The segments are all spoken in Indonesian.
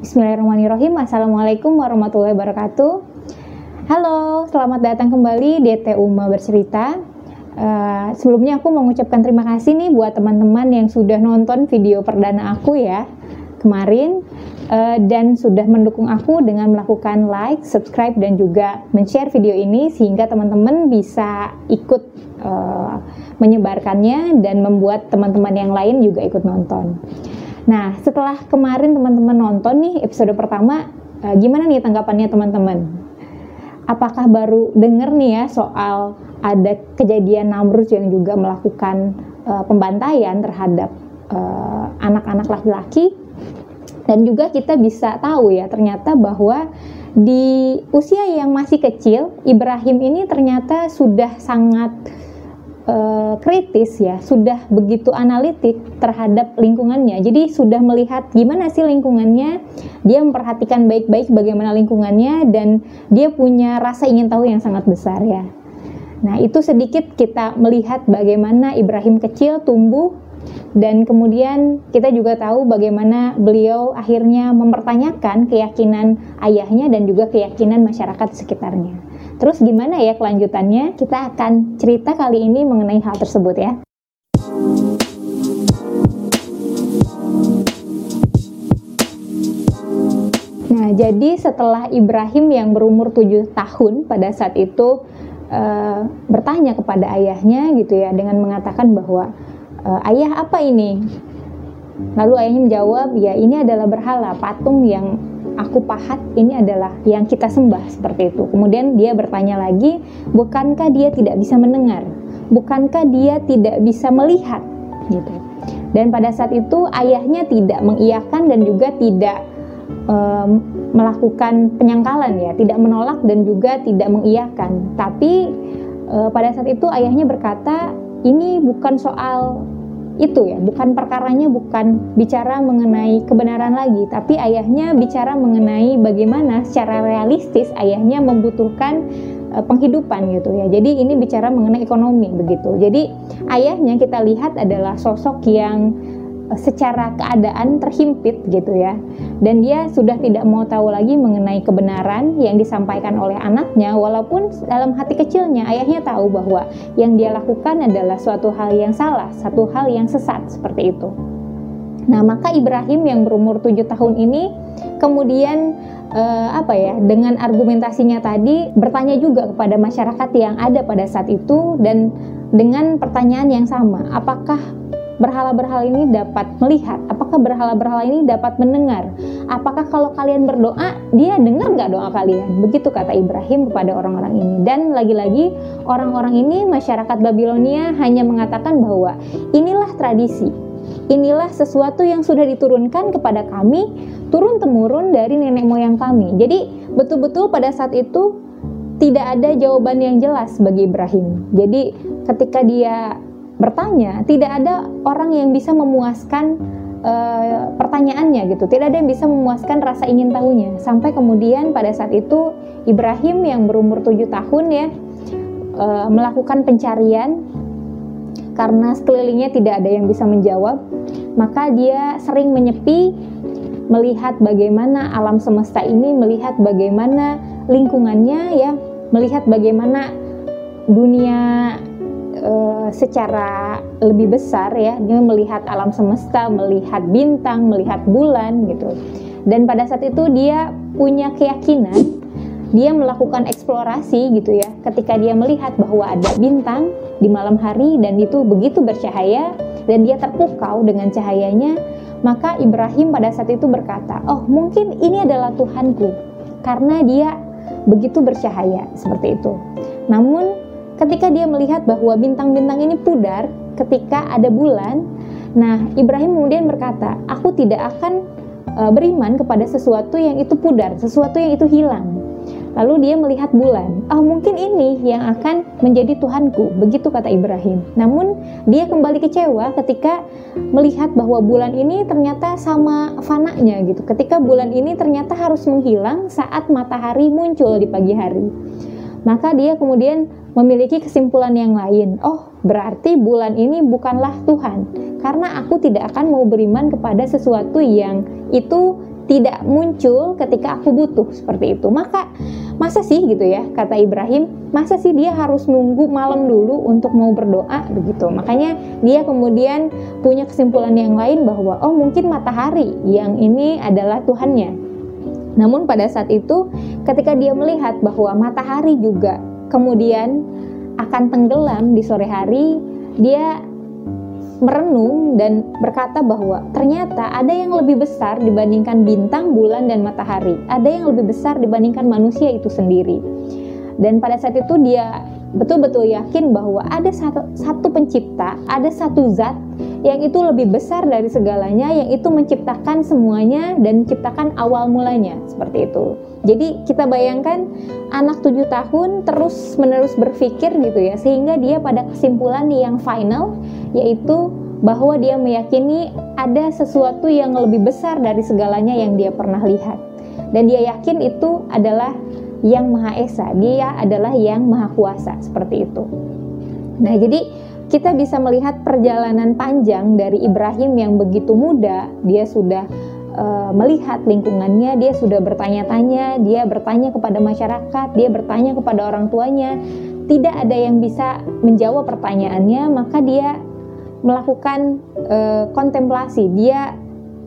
Bismillahirrahmanirrahim. Assalamualaikum warahmatullahi wabarakatuh. Halo, selamat datang kembali di Uma bercerita. Uh, sebelumnya aku mengucapkan terima kasih nih buat teman-teman yang sudah nonton video perdana aku ya kemarin uh, dan sudah mendukung aku dengan melakukan like, subscribe dan juga men-share video ini sehingga teman-teman bisa ikut uh, menyebarkannya dan membuat teman-teman yang lain juga ikut nonton. Nah, setelah kemarin teman-teman nonton nih episode pertama, uh, gimana nih tanggapannya teman-teman? Apakah baru denger nih ya soal ada kejadian Namrus yang juga melakukan uh, pembantaian terhadap anak-anak uh, laki-laki? Dan juga kita bisa tahu ya ternyata bahwa di usia yang masih kecil, Ibrahim ini ternyata sudah sangat uh, kritis ya, sudah begitu analitik terhadap lingkungannya. Jadi sudah melihat gimana sih lingkungannya, dia memperhatikan baik-baik bagaimana lingkungannya dan dia punya rasa ingin tahu yang sangat besar ya. Nah, itu sedikit kita melihat bagaimana Ibrahim kecil tumbuh dan kemudian kita juga tahu bagaimana beliau akhirnya mempertanyakan keyakinan ayahnya dan juga keyakinan masyarakat sekitarnya. Terus gimana ya kelanjutannya? Kita akan cerita kali ini mengenai hal tersebut ya. Nah, jadi setelah Ibrahim yang berumur tujuh tahun pada saat itu uh, bertanya kepada ayahnya gitu ya dengan mengatakan bahwa uh, ayah apa ini? Lalu ayahnya menjawab, ya ini adalah berhala, patung yang aku pahat ini adalah yang kita sembah seperti itu. Kemudian dia bertanya lagi, bukankah dia tidak bisa mendengar? Bukankah dia tidak bisa melihat? Gitu. Dan pada saat itu ayahnya tidak mengiyakan dan juga tidak um, melakukan penyangkalan ya, tidak menolak dan juga tidak mengiyakan. Tapi uh, pada saat itu ayahnya berkata, ini bukan soal itu ya, bukan perkaranya bukan bicara mengenai kebenaran lagi, tapi ayahnya bicara mengenai bagaimana secara realistis ayahnya membutuhkan uh, penghidupan gitu ya. Jadi ini bicara mengenai ekonomi begitu. Jadi ayahnya kita lihat adalah sosok yang secara keadaan terhimpit gitu ya. Dan dia sudah tidak mau tahu lagi mengenai kebenaran yang disampaikan oleh anaknya walaupun dalam hati kecilnya ayahnya tahu bahwa yang dia lakukan adalah suatu hal yang salah satu hal yang sesat seperti itu. Nah maka Ibrahim yang berumur tujuh tahun ini kemudian eh, apa ya dengan argumentasinya tadi bertanya juga kepada masyarakat yang ada pada saat itu dan dengan pertanyaan yang sama apakah berhala-berhala ini dapat melihat? Apakah berhala-berhala ini dapat mendengar? Apakah kalau kalian berdoa, dia dengar nggak doa kalian? Begitu kata Ibrahim kepada orang-orang ini. Dan lagi-lagi orang-orang ini masyarakat Babilonia hanya mengatakan bahwa inilah tradisi, inilah sesuatu yang sudah diturunkan kepada kami turun temurun dari nenek moyang kami. Jadi betul-betul pada saat itu tidak ada jawaban yang jelas bagi Ibrahim. Jadi ketika dia bertanya, tidak ada orang yang bisa memuaskan uh, pertanyaannya gitu. Tidak ada yang bisa memuaskan rasa ingin tahunya. Sampai kemudian pada saat itu Ibrahim yang berumur tujuh tahun ya uh, melakukan pencarian karena sekelilingnya tidak ada yang bisa menjawab, maka dia sering menyepi melihat bagaimana alam semesta ini, melihat bagaimana lingkungannya ya, melihat bagaimana dunia uh, secara lebih besar ya dia melihat alam semesta melihat bintang melihat bulan gitu. Dan pada saat itu dia punya keyakinan dia melakukan eksplorasi gitu ya. Ketika dia melihat bahwa ada bintang di malam hari dan itu begitu bercahaya dan dia terpukau dengan cahayanya maka Ibrahim pada saat itu berkata oh mungkin ini adalah Tuhanku karena dia begitu bercahaya. Seperti itu. Namun ketika dia melihat bahwa bintang-bintang ini pudar ketika ada bulan, nah Ibrahim kemudian berkata, "Aku tidak akan uh, beriman kepada sesuatu yang itu pudar, sesuatu yang itu hilang." Lalu dia melihat bulan. Oh, mungkin ini yang akan menjadi Tuhanku. Begitu kata Ibrahim. Namun, dia kembali kecewa ketika melihat bahwa bulan ini ternyata sama fananya gitu. Ketika bulan ini ternyata harus menghilang saat matahari muncul di pagi hari. Maka dia kemudian memiliki kesimpulan yang lain. Oh, berarti bulan ini bukanlah Tuhan, karena aku tidak akan mau beriman kepada sesuatu yang itu tidak muncul ketika aku butuh seperti itu. Maka masa sih gitu ya kata Ibrahim, masa sih dia harus nunggu malam dulu untuk mau berdoa begitu. Makanya dia kemudian punya kesimpulan yang lain bahwa oh mungkin matahari yang ini adalah Tuhannya. Namun pada saat itu ketika dia melihat bahwa matahari juga kemudian akan tenggelam di sore hari, dia merenung dan berkata bahwa ternyata ada yang lebih besar dibandingkan bintang, bulan, dan matahari. Ada yang lebih besar dibandingkan manusia itu sendiri. Dan pada saat itu dia betul-betul yakin bahwa ada satu, satu pencipta, ada satu zat yang itu lebih besar dari segalanya, yang itu menciptakan semuanya dan menciptakan awal mulanya seperti itu. Jadi kita bayangkan anak tujuh tahun terus menerus berpikir gitu ya, sehingga dia pada kesimpulan yang final yaitu bahwa dia meyakini ada sesuatu yang lebih besar dari segalanya yang dia pernah lihat. Dan dia yakin itu adalah yang Maha Esa, dia adalah yang Maha Kuasa, seperti itu. Nah, jadi kita bisa melihat perjalanan panjang dari Ibrahim yang begitu muda, dia sudah uh, melihat lingkungannya, dia sudah bertanya-tanya, dia bertanya kepada masyarakat, dia bertanya kepada orang tuanya. Tidak ada yang bisa menjawab pertanyaannya, maka dia melakukan uh, kontemplasi, dia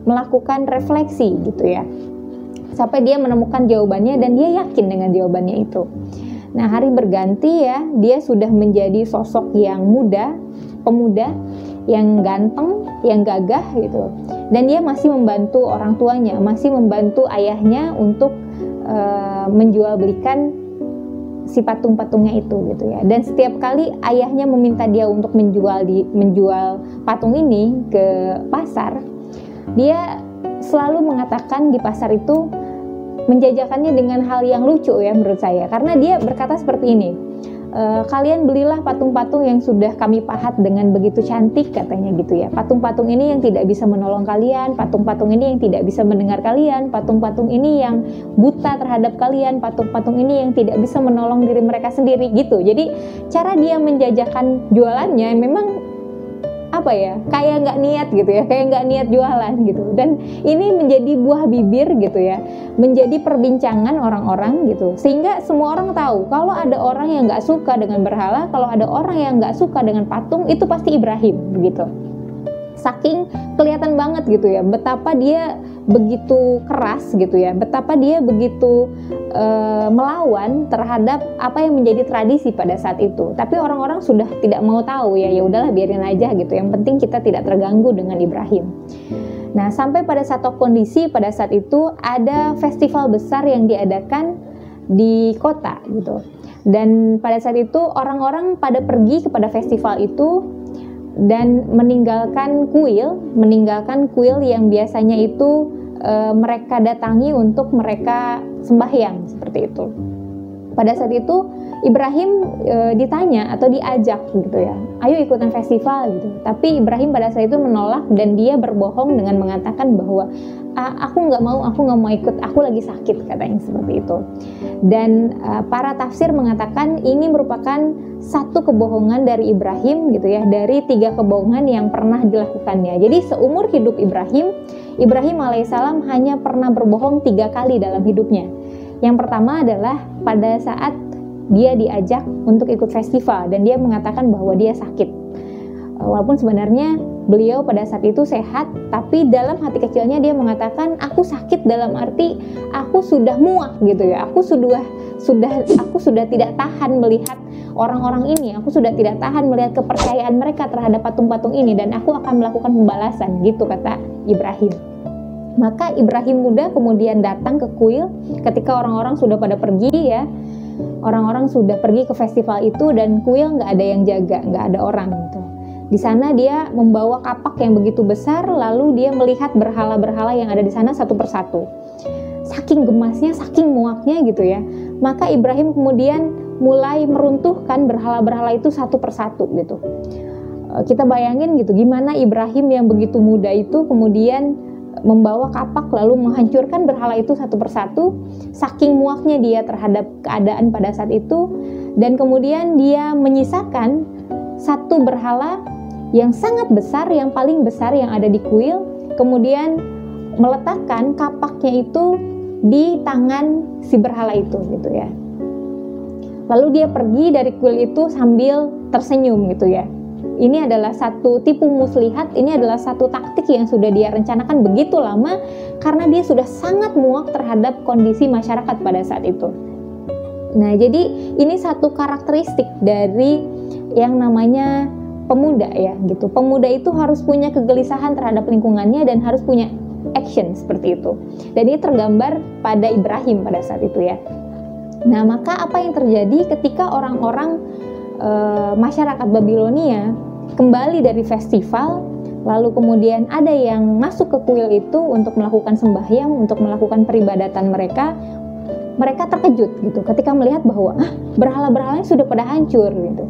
melakukan refleksi gitu ya. Sampai dia menemukan jawabannya dan dia yakin dengan jawabannya itu. Nah, hari berganti ya, dia sudah menjadi sosok yang muda, pemuda, yang ganteng, yang gagah gitu. Dan dia masih membantu orang tuanya, masih membantu ayahnya untuk uh, menjual belikan si patung-patungnya itu gitu ya. Dan setiap kali ayahnya meminta dia untuk menjual di menjual patung ini ke pasar, dia selalu mengatakan di pasar itu menjajakannya dengan hal yang lucu ya menurut saya karena dia berkata seperti ini e, kalian belilah patung-patung yang sudah kami pahat dengan begitu cantik katanya gitu ya. Patung-patung ini yang tidak bisa menolong kalian patung-patung ini yang tidak bisa mendengar kalian patung-patung ini yang buta terhadap kalian patung-patung ini yang tidak bisa menolong diri mereka sendiri gitu. Jadi cara dia menjajakan jualannya memang apa ya kayak nggak niat gitu ya kayak nggak niat jualan gitu. Dan ini menjadi buah bibir gitu ya menjadi perbincangan orang-orang gitu. Sehingga semua orang tahu kalau ada orang yang nggak suka dengan berhala kalau ada orang yang nggak suka dengan patung itu pasti Ibrahim begitu saking kelihatan banget gitu ya betapa dia begitu keras gitu ya betapa dia begitu uh, melawan terhadap apa yang menjadi tradisi pada saat itu. Tapi orang-orang sudah tidak mau tahu ya ya udahlah biarin aja gitu. Yang penting kita tidak terganggu dengan Ibrahim. Nah sampai pada satu kondisi pada saat itu ada festival besar yang diadakan di kota gitu. Dan pada saat itu orang-orang pada pergi kepada festival itu dan meninggalkan kuil, meninggalkan kuil yang biasanya itu e, mereka datangi untuk mereka sembahyang seperti itu. Pada saat itu Ibrahim e, ditanya atau diajak gitu ya, ayo ikutan festival gitu. Tapi Ibrahim pada saat itu menolak dan dia berbohong dengan mengatakan bahwa aku nggak mau, aku nggak mau ikut, aku lagi sakit katanya seperti itu. Dan uh, para tafsir mengatakan ini merupakan satu kebohongan dari Ibrahim gitu ya, dari tiga kebohongan yang pernah dilakukannya. Jadi seumur hidup Ibrahim, Ibrahim alaihissalam hanya pernah berbohong tiga kali dalam hidupnya. Yang pertama adalah pada saat dia diajak untuk ikut festival dan dia mengatakan bahwa dia sakit. Walaupun sebenarnya beliau pada saat itu sehat, tapi dalam hati kecilnya dia mengatakan aku sakit dalam arti aku sudah muak gitu ya. Aku sudah sudah aku sudah tidak tahan melihat orang-orang ini. Aku sudah tidak tahan melihat kepercayaan mereka terhadap patung-patung ini dan aku akan melakukan pembalasan gitu kata Ibrahim. Maka Ibrahim muda kemudian datang ke kuil ketika orang-orang sudah pada pergi ya. Orang-orang sudah pergi ke festival itu dan kuil nggak ada yang jaga, nggak ada orang gitu di sana dia membawa kapak yang begitu besar, lalu dia melihat berhala-berhala yang ada di sana satu persatu. Saking gemasnya, saking muaknya gitu ya. Maka Ibrahim kemudian mulai meruntuhkan berhala-berhala itu satu persatu gitu. Eh, kita bayangin gitu, gimana Ibrahim yang begitu muda itu kemudian membawa kapak lalu menghancurkan berhala itu satu persatu saking muaknya dia terhadap keadaan pada saat itu dan kemudian dia menyisakan satu berhala yang sangat besar, yang paling besar yang ada di kuil. Kemudian meletakkan kapaknya itu di tangan si berhala itu gitu ya. Lalu dia pergi dari kuil itu sambil tersenyum gitu ya. Ini adalah satu tipu muslihat, ini adalah satu taktik yang sudah dia rencanakan begitu lama karena dia sudah sangat muak terhadap kondisi masyarakat pada saat itu. Nah, jadi ini satu karakteristik dari yang namanya pemuda ya gitu. Pemuda itu harus punya kegelisahan terhadap lingkungannya dan harus punya action seperti itu. Dan ini tergambar pada Ibrahim pada saat itu ya. Nah, maka apa yang terjadi ketika orang-orang e, masyarakat Babilonia kembali dari festival, lalu kemudian ada yang masuk ke kuil itu untuk melakukan sembahyang, untuk melakukan peribadatan mereka, mereka terkejut gitu ketika melihat bahwa ah, berhala-berhalanya sudah pada hancur gitu.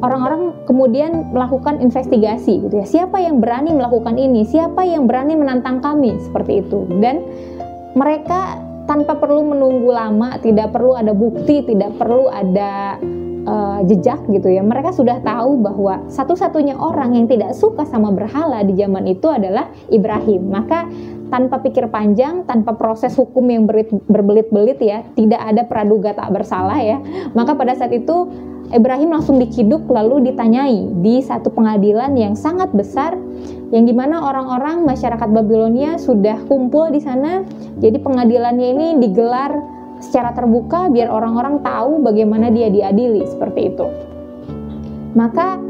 Orang-orang kemudian melakukan investigasi gitu ya. Siapa yang berani melakukan ini? Siapa yang berani menantang kami seperti itu? Dan mereka tanpa perlu menunggu lama, tidak perlu ada bukti, tidak perlu ada uh, jejak gitu ya. Mereka sudah tahu bahwa satu-satunya orang yang tidak suka sama berhala di zaman itu adalah Ibrahim. Maka tanpa pikir panjang, tanpa proses hukum yang berbelit-belit ya, tidak ada praduga tak bersalah ya. Maka pada saat itu Ibrahim langsung diciduk lalu ditanyai di satu pengadilan yang sangat besar yang di mana orang-orang masyarakat Babilonia sudah kumpul di sana. Jadi pengadilannya ini digelar secara terbuka biar orang-orang tahu bagaimana dia diadili seperti itu. Maka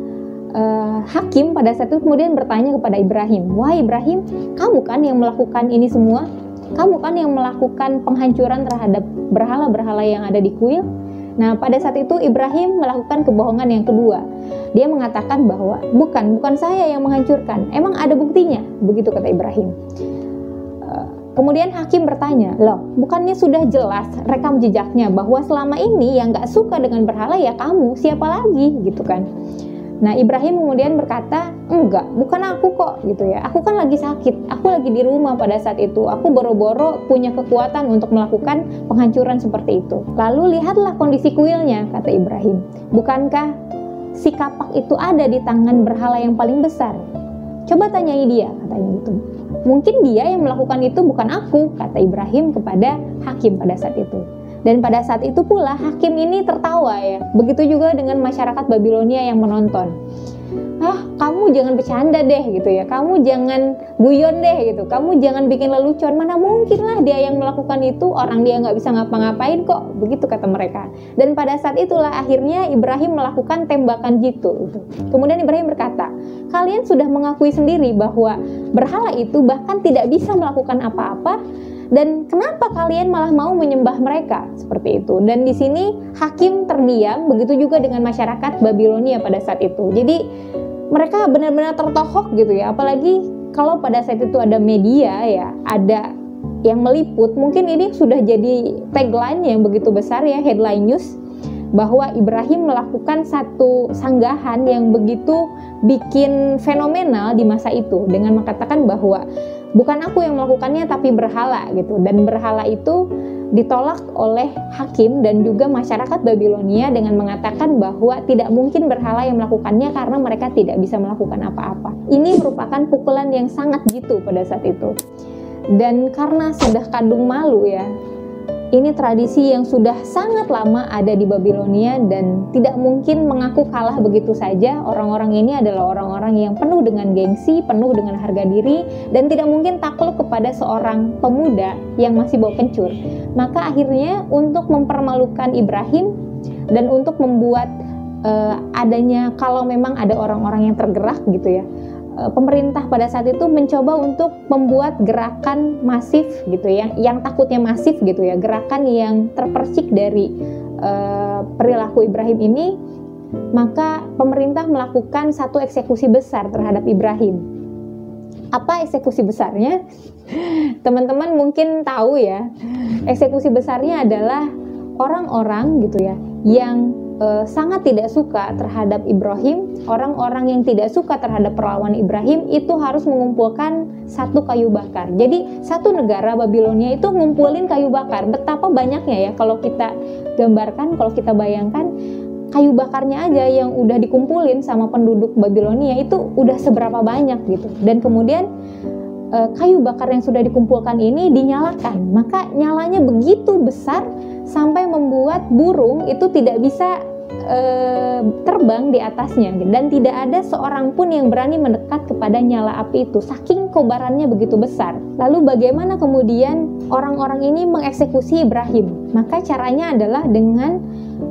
eh, hakim pada saat itu kemudian bertanya kepada Ibrahim, wah Ibrahim, kamu kan yang melakukan ini semua? Kamu kan yang melakukan penghancuran terhadap berhala-berhala yang ada di kuil?" Nah, pada saat itu Ibrahim melakukan kebohongan yang kedua. Dia mengatakan bahwa bukan, bukan saya yang menghancurkan. Emang ada buktinya? Begitu kata Ibrahim. Kemudian hakim bertanya, loh, bukannya sudah jelas rekam jejaknya bahwa selama ini yang gak suka dengan berhala ya kamu, siapa lagi gitu kan? Nah Ibrahim kemudian berkata, enggak, bukan aku kok gitu ya. Aku kan lagi sakit, aku lagi di rumah pada saat itu. Aku boro-boro punya kekuatan untuk melakukan penghancuran seperti itu. Lalu lihatlah kondisi kuilnya, kata Ibrahim. Bukankah si kapak itu ada di tangan berhala yang paling besar? Coba tanyai dia, katanya gitu. Mungkin dia yang melakukan itu bukan aku, kata Ibrahim kepada hakim pada saat itu. Dan pada saat itu pula hakim ini tertawa ya. Begitu juga dengan masyarakat Babilonia yang menonton. Ah, jangan bercanda deh gitu ya. Kamu jangan guyon deh gitu. Kamu jangan bikin lelucon. Mana mungkin lah dia yang melakukan itu. Orang dia nggak bisa ngapa-ngapain kok. Begitu kata mereka. Dan pada saat itulah akhirnya Ibrahim melakukan tembakan jitu. Gitu. Kemudian Ibrahim berkata, kalian sudah mengakui sendiri bahwa berhala itu bahkan tidak bisa melakukan apa-apa dan kenapa kalian malah mau menyembah mereka seperti itu dan di sini hakim terdiam begitu juga dengan masyarakat Babilonia pada saat itu jadi mereka benar-benar tertohok gitu ya. Apalagi kalau pada saat itu ada media ya ada yang meliput mungkin ini sudah jadi tagline yang begitu besar ya headline news bahwa Ibrahim melakukan satu sanggahan yang begitu bikin fenomenal di masa itu. Dengan mengatakan bahwa bukan aku yang melakukannya tapi berhala gitu dan berhala itu ditolak oleh hakim dan juga masyarakat Babilonia dengan mengatakan bahwa tidak mungkin berhala yang melakukannya karena mereka tidak bisa melakukan apa-apa. Ini merupakan pukulan yang sangat gitu pada saat itu. Dan karena sudah kandung malu ya, ini tradisi yang sudah sangat lama ada di Babilonia dan tidak mungkin mengaku kalah begitu saja. Orang-orang ini adalah orang-orang yang penuh dengan gengsi, penuh dengan harga diri, dan tidak mungkin takluk kepada seorang pemuda yang masih bawa kencur. Maka akhirnya untuk mempermalukan Ibrahim dan untuk membuat uh, adanya kalau memang ada orang-orang yang tergerak gitu ya pemerintah pada saat itu mencoba untuk membuat gerakan masif gitu ya, yang takutnya masif gitu ya, gerakan yang terpersik dari uh, perilaku Ibrahim ini, maka pemerintah melakukan satu eksekusi besar terhadap Ibrahim. Apa eksekusi besarnya? Teman-teman mungkin tahu ya, eksekusi besarnya adalah orang-orang gitu ya yang uh, sangat tidak suka terhadap Ibrahim, orang-orang yang tidak suka terhadap perlawan Ibrahim itu harus mengumpulkan satu kayu bakar. Jadi satu negara Babilonia itu ngumpulin kayu bakar. Betapa banyaknya ya kalau kita gambarkan, kalau kita bayangkan kayu bakarnya aja yang udah dikumpulin sama penduduk Babilonia itu udah seberapa banyak gitu. Dan kemudian uh, kayu bakar yang sudah dikumpulkan ini dinyalakan. Maka nyalanya begitu besar sampai membuat burung itu tidak bisa uh, terbang di atasnya dan tidak ada seorang pun yang berani mendekat kepada nyala api itu saking kobarannya begitu besar. Lalu bagaimana kemudian orang-orang ini mengeksekusi Ibrahim? Maka caranya adalah dengan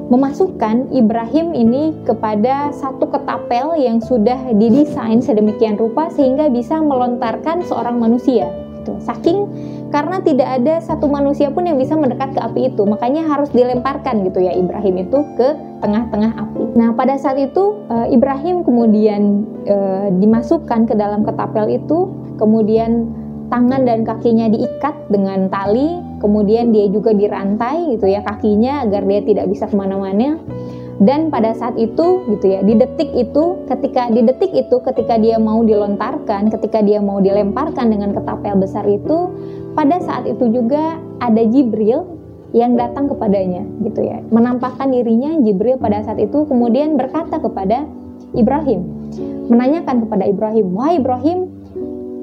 memasukkan Ibrahim ini kepada satu ketapel yang sudah didesain sedemikian rupa sehingga bisa melontarkan seorang manusia. Gitu. Saking karena tidak ada satu manusia pun yang bisa mendekat ke api itu, makanya harus dilemparkan gitu ya Ibrahim itu ke tengah-tengah api. Nah pada saat itu eh, Ibrahim kemudian eh, dimasukkan ke dalam ketapel itu, kemudian tangan dan kakinya diikat dengan tali, kemudian dia juga dirantai gitu ya kakinya agar dia tidak bisa ke mana-mana. Dan pada saat itu gitu ya, di detik itu, ketika di detik itu, ketika dia mau dilontarkan, ketika dia mau dilemparkan dengan ketapel besar itu, pada saat itu juga ada Jibril yang datang kepadanya gitu ya, menampakkan dirinya Jibril pada saat itu kemudian berkata kepada Ibrahim, menanyakan kepada Ibrahim, wahai Ibrahim,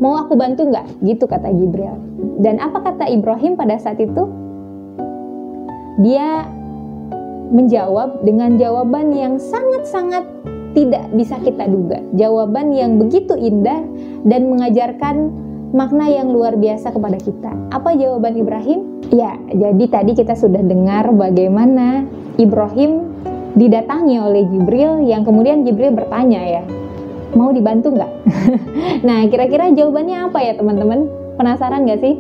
mau aku bantu nggak? Gitu kata Jibril. Dan apa kata Ibrahim pada saat itu? Dia menjawab dengan jawaban yang sangat-sangat tidak bisa kita duga. Jawaban yang begitu indah dan mengajarkan makna yang luar biasa kepada kita. Apa jawaban Ibrahim? Ya, jadi tadi kita sudah dengar bagaimana Ibrahim didatangi oleh Jibril yang kemudian Jibril bertanya ya, mau dibantu nggak? nah, kira-kira jawabannya apa ya teman-teman? Penasaran nggak sih?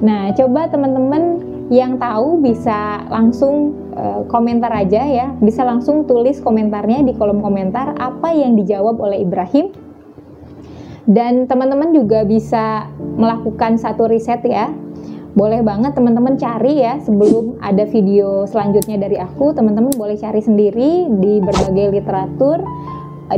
Nah, coba teman-teman yang tahu bisa langsung uh, komentar aja ya, bisa langsung tulis komentarnya di kolom komentar apa yang dijawab oleh Ibrahim. Dan teman-teman juga bisa melakukan satu riset ya. Boleh banget teman-teman cari ya sebelum ada video selanjutnya dari aku, teman-teman boleh cari sendiri di berbagai literatur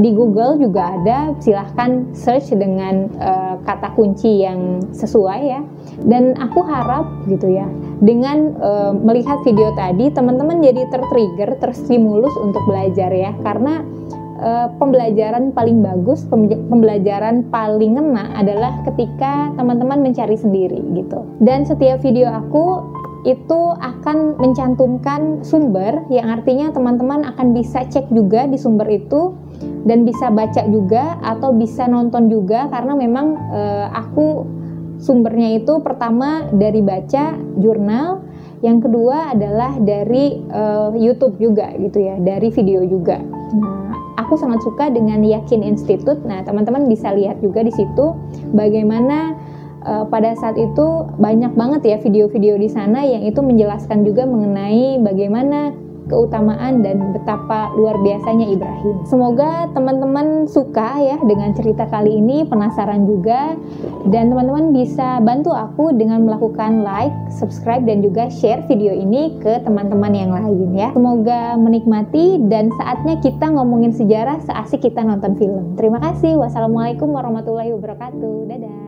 di Google juga ada silahkan search dengan uh, kata kunci yang sesuai ya. Dan aku harap gitu ya dengan uh, melihat video tadi teman-teman jadi tertrigger terstimulus untuk belajar ya. Karena uh, pembelajaran paling bagus pembelajaran paling ngena adalah ketika teman-teman mencari sendiri gitu. Dan setiap video aku itu akan mencantumkan sumber yang artinya teman-teman akan bisa cek juga di sumber itu dan bisa baca juga atau bisa nonton juga karena memang uh, aku sumbernya itu pertama dari baca jurnal, yang kedua adalah dari uh, YouTube juga gitu ya, dari video juga. Nah, aku sangat suka dengan Yakin Institute. Nah, teman-teman bisa lihat juga di situ bagaimana uh, pada saat itu banyak banget ya video-video di sana yang itu menjelaskan juga mengenai bagaimana keutamaan dan betapa luar biasanya Ibrahim. Semoga teman-teman suka ya dengan cerita kali ini, penasaran juga dan teman-teman bisa bantu aku dengan melakukan like, subscribe dan juga share video ini ke teman-teman yang lain ya. Semoga menikmati dan saatnya kita ngomongin sejarah seasik kita nonton film. Terima kasih. Wassalamualaikum warahmatullahi wabarakatuh. Dadah.